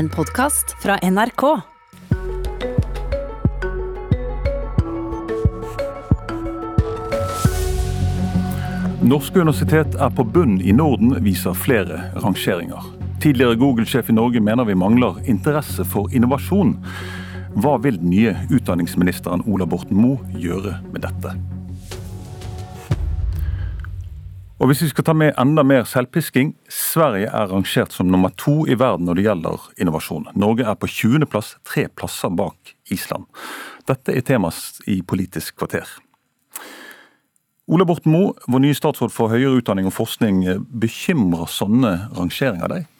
En podkast fra NRK. Norske universitet er på bunn i Norden, viser flere rangeringer. Tidligere Google-sjef i Norge mener vi mangler interesse for innovasjon. Hva vil den nye utdanningsministeren Ola Borten Moe gjøre med dette? Og hvis vi skal ta med enda mer selvpisking, Sverige er rangert som nummer to i verden når det gjelder innovasjon. Norge er på 20.-plass, tre plasser bak Island. Dette er temaet i Politisk kvarter. Ola Borten Moe, vår nye statsråd for høyere utdanning og forskning. Bekymrer sånne rangeringer deg?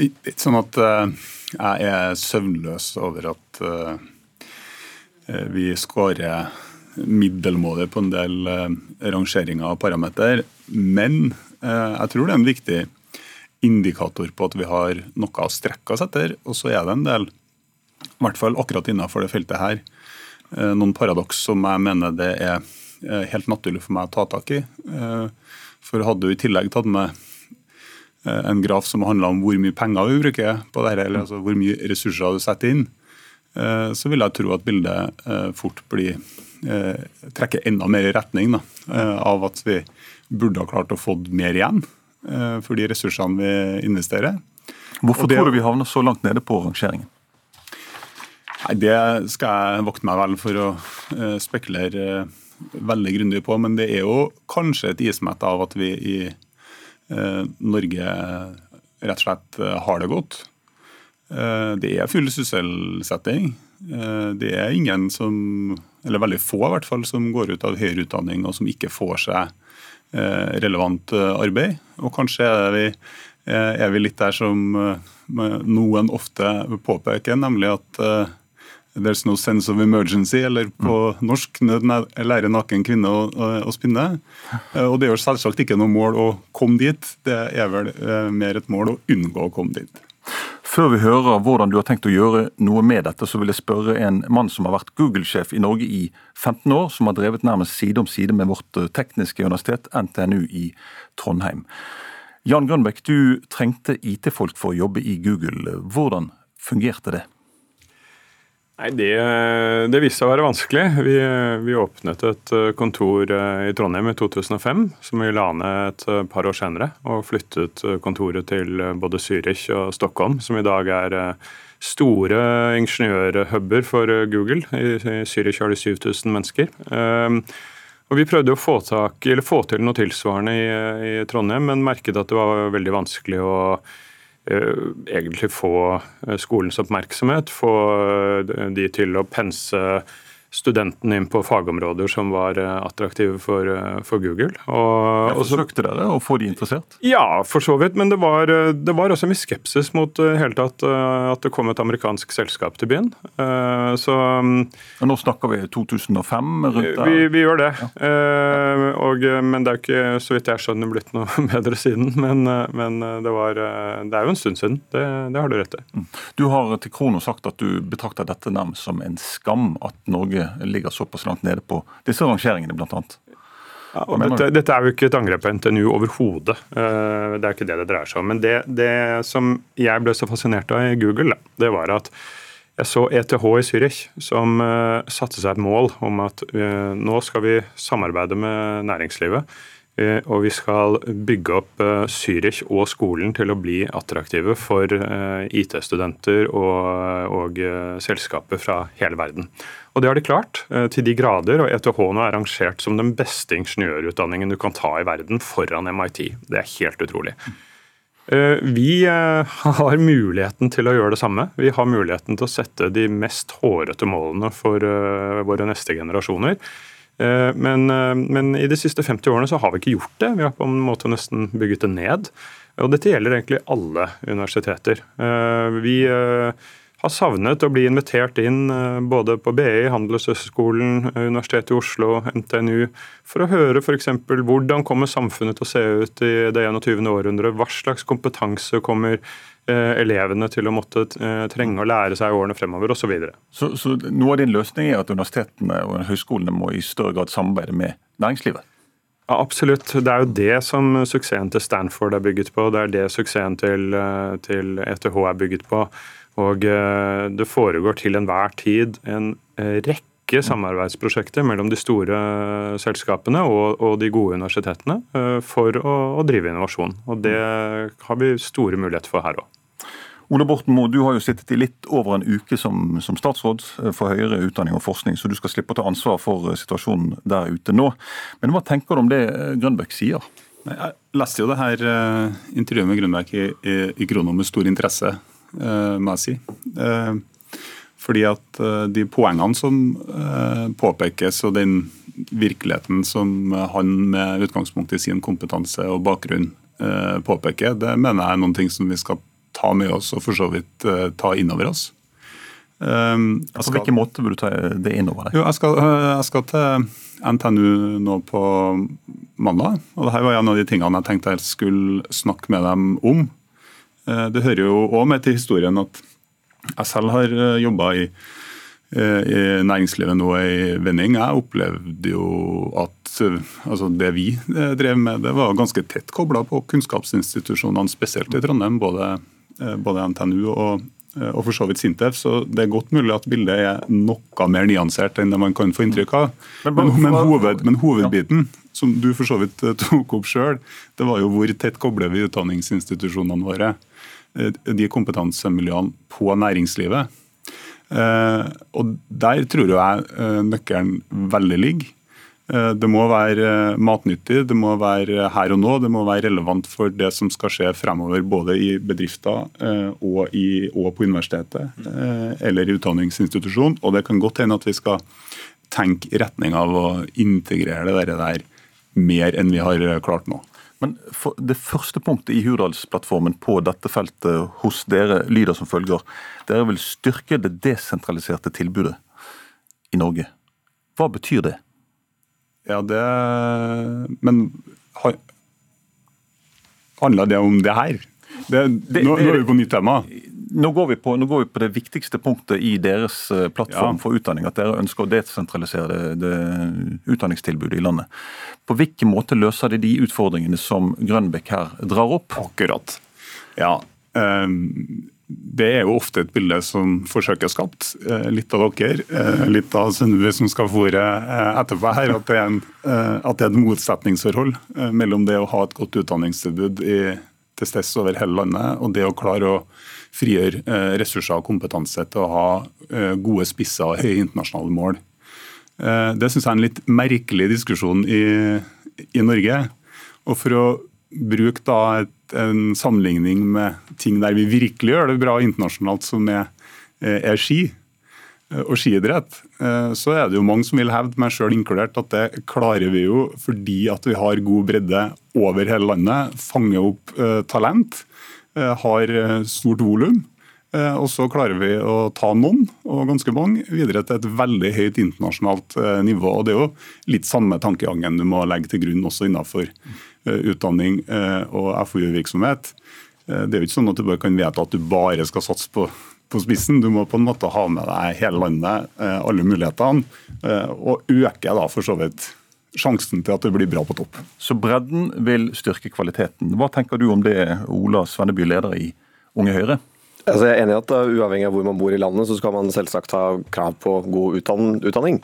Ikke sånn at uh, jeg er søvnløs over at uh, vi skårer middelmådig på en del uh, rangeringer og parameter. Men jeg tror det er en viktig indikator på at vi har noe å strekke oss etter. Og så er det en del, i hvert fall akkurat innenfor det feltet her, Eh, noen paradoks som jeg mener det er eh, helt naturlig for meg å ta tak i. Eh, for hadde du i tillegg tatt med en graf som handler om hvor mye penger vi bruker på dette, eller altså hvor mye ressurser du setter inn, så vil jeg tro at bildet fort blir trekker enda mer i retning da, av at vi burde ha klart å få mer igjen for de ressursene vi investerer. Hvorfor det, tror du vi havner så langt nede på rangeringen? Nei, Det skal jeg vokte meg vel for å spekulere veldig grundig på. Men det er jo kanskje et ismett av at vi i Norge rett og slett har det godt. Det er full sysselsetting. Det er ingen som, eller veldig få i hvert fall, som går ut av høyere utdanning og som ikke får seg relevant arbeid. Og kanskje er vi, er vi litt der som noen ofte påpeker, nemlig at There's no sense of emergency, eller på mm. norsk nød lære naken kvinne å, å, spinne. Eh, og Det er jo selvsagt ikke noe mål å komme dit, det er vel eh, mer et mål å unngå å komme dit. Før vi hører hvordan du har tenkt å gjøre noe med dette, så vil jeg spørre en mann som har vært Google-sjef i Norge i 15 år, som har drevet nærmest side om side med vårt eh, tekniske universitet, NTNU i Trondheim. Jan Grønbekk, du trengte IT-folk for å jobbe i Google. Hvordan fungerte det? Nei, det, det, viste seg å være vanskelig. Vi, vi, åpnet et eh, kontor eh, i Trondheim i 2005, som vi la ned et eh, par år senere. Og flyttet kontoret til både Zürich og Stockholm, som i dag er store ingeniørhuber for Google. I, Zürich har de 7000 mennesker. Og Vi prøvde å få, tak, få til noe tilsvarende i, i Trondheim, men merket at det var veldig vanskelig å egentlig få eh, skolens oppmerksomhet, få eh, de til å pense studentene inn på fagområder som var eh, attraktive for, eh, for Google. Og, og Forsøkte dere å få de interessert? Ja, for så vidt. Men det var, eh, det var også mye skepsis mot hele tatt at det kom et amerikansk selskap til byen. Så og Nå snakker vi 2005? rundt der? Vi, vi gjør det. Ja. Og, men det er ikke, så vidt jeg skjønner, blitt noe bedre siden. Men, men det, var, det, er jo en stund siden. Det, det har du rett i. Mm. Du har til Krono sagt at du betrakter dette nærmest som en skam at Norge Norge ligger såpass langt nede på disse rangeringene, bl.a. Ja, dette, dette, er jo ikke et angrep på NTNU overhodet. Eh, det er ikke det det dreier seg om. Men det, det som jeg ble så fascinert av i Google, det var at jeg så ETH i Zürich som uh, satte seg et mål om at uh, nå skal vi samarbeide med næringslivet. Og vi skal bygge opp Zürich og skolen til å bli attraktive for IT-studenter og, og selskaper fra hele verden. Og det har de klart, eh, til de grader. Og ETH nå er rangert som den beste ingeniørutdanningen du kan ta i verden, foran MIT. Det er helt utrolig. Eh, vi eh, har muligheten til å gjøre det samme. Vi har muligheten til å sette de mest hårete målene for våre neste generasjoner. Men, men, i de siste 50 årene så har vi ikke gjort det. Vi har på en måte nesten bygget det ned. Og dette gjelder egentlig alle universiteter. Vi har savnet å bli invitert inn eh, både på BI, Handelshøyskolen, Universitetet i Oslo, NTNU, for å høre f.eks. hvordan kommer samfunnet til å se ut i det 21. århundret? Hva slags kompetanse kommer eh, elevene til å måtte eh, trenge å lære seg i årene fremover, osv. Så, så, så noe av din løsning er at universitetene og høyskolene må i større grad samarbeide med næringslivet? Ja, absolutt. Det er jo det som suksessen til Stanford er bygget på. Det er det suksessen til, eh, til ETH er bygget på. Og eh, det foregår til enhver tid en rekke samarbeidsprosjekter mellom de store selskapene og, og de gode universitetene for å, å, drive innovasjon. Og det har vi store muligheter for her òg. Ole Borten Moe, du har jo sittet i litt over en uke som, som, statsråd for høyere utdanning og forskning, så du skal slippe å ta ansvar for situasjonen der ute nå. Men hva tenker du om det Grønbæk sier? Jeg leste jo det her intervjuet med Grønbæk i, i, i Krono med stor interesse, må jeg si. Uh, fordi at de poengene som påpekes, og den virkeligheten som han med utgangspunkt i sin kompetanse og bakgrunn påpeker, det mener jeg er noen ting som vi skal ta med oss og for så vidt ta innover oss. Um, På hvilken måte vil du ta det innover deg? Jo, jeg, skal, jeg skal til NTNU nå på mandag. og Dette var en av de tingene jeg tenkte jeg skulle snakke med dem om. Uh, det hører jo òg med til historien at jeg selv har jobba i, i næringslivet nå i vending. Jeg opplevde jo at altså det vi drev med, det var ganske tett kobla på kunnskapsinstitusjonene, spesielt i Trondheim. både Eh, både NTNU og, eh, og for så vidt Sintef, så det er godt mulig at bildet er noe mer nyansert enn det man kan få inntrykk av. Men, men, hoved, men hovedbiten, som du for så vidt eh, tok opp sjøl, det var jo hvor tett kobler vi utdanningsinstitusjonene våre, de kompetansemiljøene, på næringslivet. Og der tror jeg nøkkelen veldig ligger. Eh, det må være eh, matnyttig, det må være her og nå, det må være relevant for det som skal skje fremover, både i bedrifter eh, og, i, og på universitetet eller i utdanningsinstitusjon. Og det kan godt hende at vi skal tenke i retning av å integrere det der mer enn vi har klart nå. Men Det første punktet i Hurdalsplattformen på dette feltet hos dere lyder som følger. Dere vil styrke det desentraliserte tilbudet i Norge. Hva betyr det? Ja, det Men Handler det om det her? Det, det, nå, nå, er vi på nytt tema. Nå går, på, nå går, vi på, det viktigste punktet i deres eh, plattform ja. for utdanning. At dere ønsker å desentralisere det, det utdanningstilbudet i landet. På hvilken måte løser de de utfordringene som Grønbekk her drar opp? Akkurat. Ja. Um, det er jo ofte et bilde som forsøker skapt. Eh, litt av dere, eh, litt av Sønnebu som skal få ordet etterpå her, at det, er en, at det er et motsetningsforhold mellom det å ha et godt utdanningstilbud i, til steds over hele landet, og det å klare å frigjøre ressurser og kompetanse til å ha gode spisser og høye internasjonale mål. Det syns jeg er en litt merkelig diskusjon i, i Norge. Og For å bruke da et en sammenligning med ting der vi virkelig gjør det bra internasjonalt, som er, er ski eh, og skiidrett, eh, så er det jo mange som vil hevde, meg sjøl inkludert, at det klarer vi jo fordi at vi har god bredde over hele landet, fanger opp talent, har stort volum. Uh, og så klarer vi å ta noen, og ganske mange, videre til et veldig høyt internasjonalt nivå. og Det er jo litt samme tankegangen du må legge til grunn også innenfor Eh, utdanning eh, og FoU-virksomhet. Eh, det er jo ikke sånn at du bare kan vedta at du bare skal satse på, på spissen. Du må på en måte ha med deg hele landet, alle mulighetene, og øke da for så vidt sjansen til at det blir bra på topp. Så bredden vil styrke kvaliteten. Hva tenker du om det, Ola Svenneby, leder i Unge Høyre? Altså jeg er enig i at Uavhengig av hvor man bor i landet, så skal man selvsagt ha krav på god utdanning.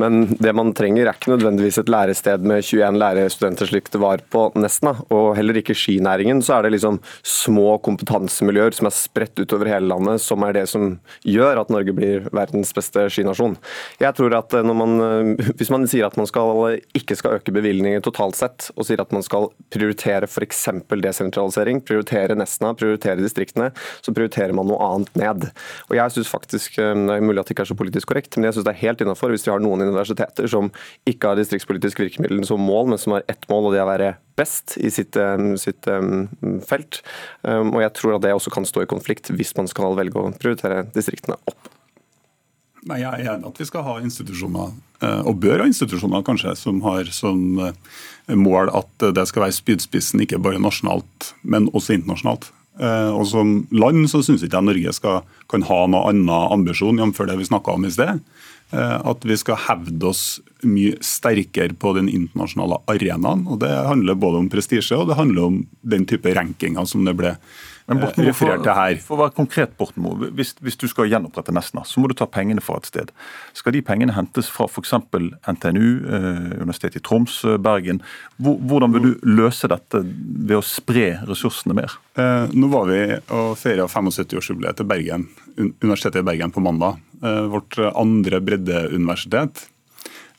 Men det man trenger er ikke nødvendigvis et lærested med 21 lærerstudenter slik det var på Nesna. Og heller ikke skinæringen. Så er det liksom små kompetansemiljøer som er spredt utover hele landet, som er det som gjør at Norge blir verdens beste skinasjon. Jeg tror at uh, man, uh, Hvis man sier at man skal, ikke skal øke bevilgninger totalt sett, og sier at man skal prioritere f.eks. desentralisering, prioritere Nesna, prioritere distriktene, så prioriterer prioriterer man noe annet ned. Og jeg synes faktisk, eh, Det er mulig at det ikke er så politisk korrekt, men jeg synes det er helt innafor hvis vi har noen universiteter som ikke har distriktspolitisk virkemiddel som mål, men som har ett mål, og det er å være best i sitt, eh, sitt um, felt. Og jeg tror at det også kan stå i konflikt hvis man skal velge å prioritere distriktene opp. Nei, Jeg er enig at vi skal ha institusjoner, og bør ha institusjoner kanskje, som har som mål at det skal være spydspissen ikke bare nasjonalt, men også internasjonalt. Og Som land så syns ikke jeg Norge skal, kan ha noe annen ambisjon, jf. det vi snakka om i sted. At vi skal hevde oss mye sterkere på den internasjonale arenaen. og Det handler både om prestisje og det handler om den type rankinger som det ble men eh, Borten, her. For å være konkret, Borten hvis, hvis, du skal gjenopprette Nesna, så må du ta pengene fra et sted. Skal de pengene hentes fra f.eks. NTNU, eh, Universitetet i Troms, eh, Bergen? Hvordan vil du løse dette ved å spre ressursene mer? Eh, nå var vi og feira 75-årsjubileet til Bergen, Universitetet i Bergen på mandag. Eh, vårt andre breddeuniversitet.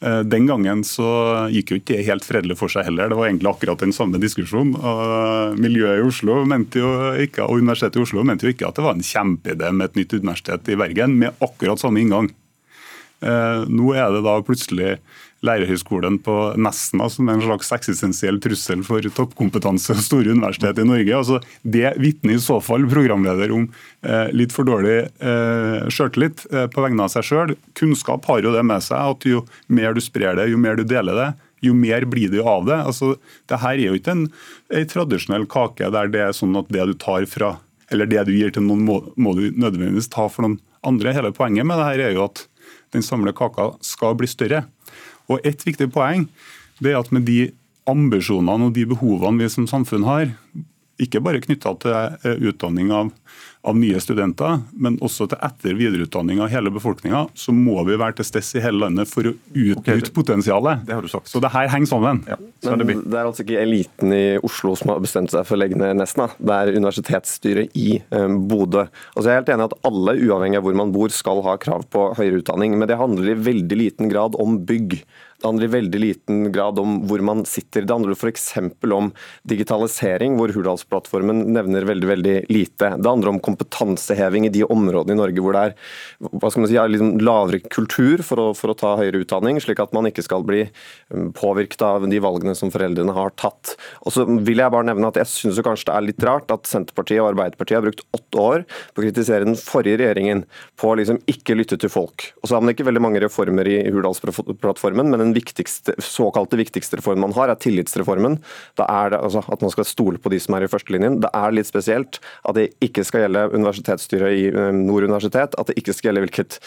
Eh, den gangen så gikk jo ikke det helt fredelig for seg heller. Det var egentlig akkurat den samme diskusjonen. Miljøet i Oslo mente jo ikke, og Universitetet i Oslo mente jo ikke at det var en kjempeidé med et nytt universitet i Bergen med akkurat samme inngang. Eh, nå er det da plutselig lærerhøgskolen på Nesna som er en slags eksistensiell trussel for toppkompetanse og store universitet i Norge. Altså, det vitner i så fall programleder om eh, litt for dårlig eh, sjøltillit eh, på vegne av seg sjøl. Kunnskap har jo det med seg at jo mer du sprer det, jo mer du deler det, jo mer blir det av det. Altså, det her er jo ikke en, en tradisjonell kake der det er sånn at det du tar fra, eller det du gir til noen, må, må du nødvendigvis ta for noen andre. Hele poenget med det her er jo at den samlede kaka skal bli større. Og Et viktig poeng det er at med de ambisjonene og de behovene vi som samfunn har, ikke bare knytta til utdanning av, av, nye studenter, men også til etter- og videreutdanning av hele befolkninga, så må vi være til stede i hele landet for å utnytte okay, potensialet. Det har du sagt. Så det her henger sammen. Ja. Men det, det, er altså ikke eliten i Oslo som har bestemt seg for å legge ned Nesna, det er universitetsstyret i um, Bodø. Altså jeg er helt enig i at alle, uavhengig av hvor man bor, skal ha krav på høyere utdanning, men det handler i veldig liten grad om bygg. Det handler i veldig liten grad om hvor man sitter. Det handler f.eks. om digitalisering, hvor Hurdalsplattformen nevner veldig veldig lite. Det handler om kompetanseheving i de områdene i Norge hvor det er hva skal man si, liksom lavere kultur for å, for å, ta høyere utdanning, slik at man ikke skal bli um, påvirket av de valgene som foreldrene har tatt. Og så vil Jeg bare nevne at jeg synes kanskje det er litt rart at Senterpartiet og Arbeiderpartiet har brukt åtte år på å kritisere den forrige regjeringen på å liksom ikke lytte til folk. Og så har man ikke veldig mange reformer i Hurdalsplattformen, men den viktigste, såkalte viktigste reformen man har, er tillitsreformen. Da er det altså, at man skal stole på de som er i førstelinjen. Det er litt spesielt at det ikke skal gjelde universitetsstyret i eh, Nord universitet, at det ikke skal gjelde hvilket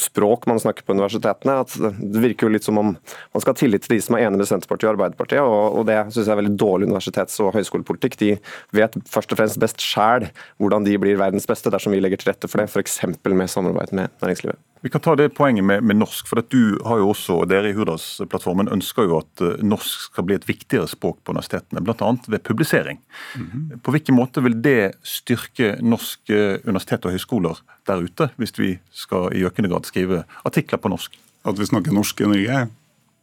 språk man snakker på universitetene. at Det virker jo litt som om man skal ha tillit til de som er enige med Senterpartiet og Arbeiderpartiet, og, det syns jeg er veldig dårlig universitets- og høyskolepolitikk. De vet først og fremst best sjæl hvordan de blir verdens beste dersom vi legger til rette for det, f.eks. med samarbeid med næringslivet. Vi kan ta det poenget med, med norsk. for Du har jo også, og dere i Hurdalsplattformen ønsker jo at eh, norsk skal bli et viktigere språk på universitetene, bl.a. ved publisering. Mm -hmm. På hvilken måte vil det styrke norske universitet og høyskoler der ute, hvis vi skal i økende grad skrive artikler på norsk? At vi snakker norsk i Norge?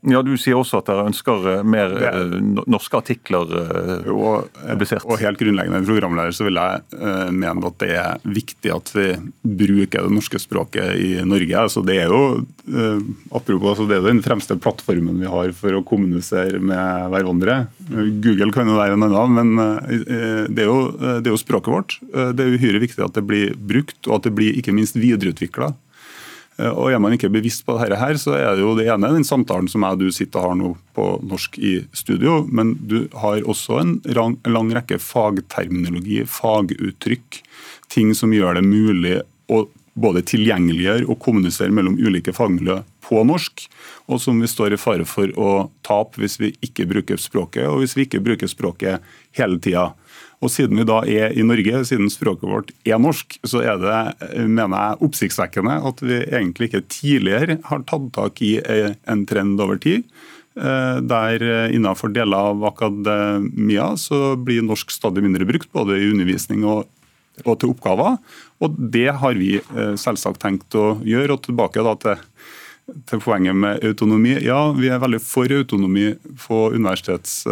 Ja, Du sier også at dere ønsker eh, mer eh, norske artikler eh, publisert. Og helt grunnleggende programleder så vil jeg mene at det er viktig at vi bruker det norske språket i Norge. Altså, det er jo apropos, altså, det er den fremste plattformen vi har for å kommunisere med hverandre. Google kan jo være en annen, men det, er jo, det, er jo, språket vårt. Det er uhyre viktig at det blir brukt, og at det blir ikke minst videreutvikla. Eh, og Er man ikke bevisst på dette, her, så er det jo det ene den samtalen som jeg og du sitter og har nå på norsk i studio, men du har også en lang, rekke fagterminologi, faguttrykk, ting som gjør det mulig å både tilgjengeliggjøre og kommunisere mellom ulike fagmiljø på norsk, og som vi står i fare for å tape hvis vi ikke bruker språket, og hvis vi ikke bruker språket hele tida. Og Siden vi da er i Norge, siden språket vårt er norsk, så er det mener jeg, oppsiktsvekkende at vi egentlig ikke tidligere har tatt tak i en trend over tid. Eh, der innenfor deler av akademia så blir norsk stadig mindre brukt, både i undervisning og, og til oppgaver. Og det har vi eh, selvsagt tenkt å gjøre. Og tilbake til til poenget med autonomi. Ja, vi er veldig for autonomi på universitets-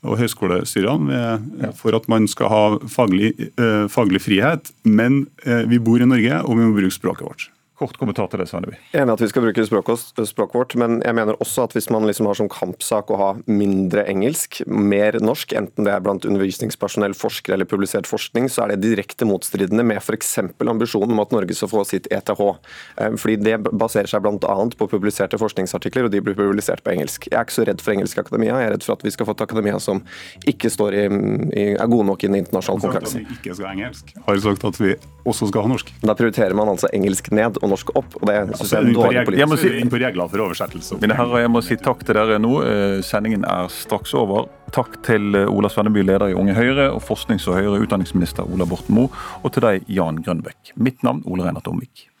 og høyskolestyrene Vi er for at man skal ha faglig, eh, faglig frihet. Men eh, vi bor i Norge, og vi må bruke språket vårt. Kort kommentar til det, Svenneby. Jeg er enig at vi skal bruke språket vårt, men jeg mener også at hvis man liksom har som kampsak å ha mindre engelsk, mer norsk, enten det er blant undervisningspersonell, forskere eller publisert forskning, så er det direkte motstridende med f.eks. ambisjonen om at Norge skal få sitt ETH. Eh, fordi Det baserer seg bl.a. på publiserte forskningsartikler, og de blir publisert på engelsk. Jeg er ikke så redd for engelsk akademia, jeg er redd for at vi skal få et akademia som ikke står i, i, er gode nok i en internasjonal vi Ikke skal engelsk. Har sagt at vi også skal ha norsk. Da prioriterer man altså engelsk ned. og norsk opp. og det synes jeg er dårlig politisk. Si, på regler for oversettelse. Mine herrer, jeg må si takk til dere nå. Eh, sendingen er straks over. Takk til eh, Ola Svenneby, leder i Unge Høyre, og forsknings- og høyere utdanningsminister Ola Borten Moe, og til deg, Jan Grønbekk. Mitt navn Ole Reinert Omvik.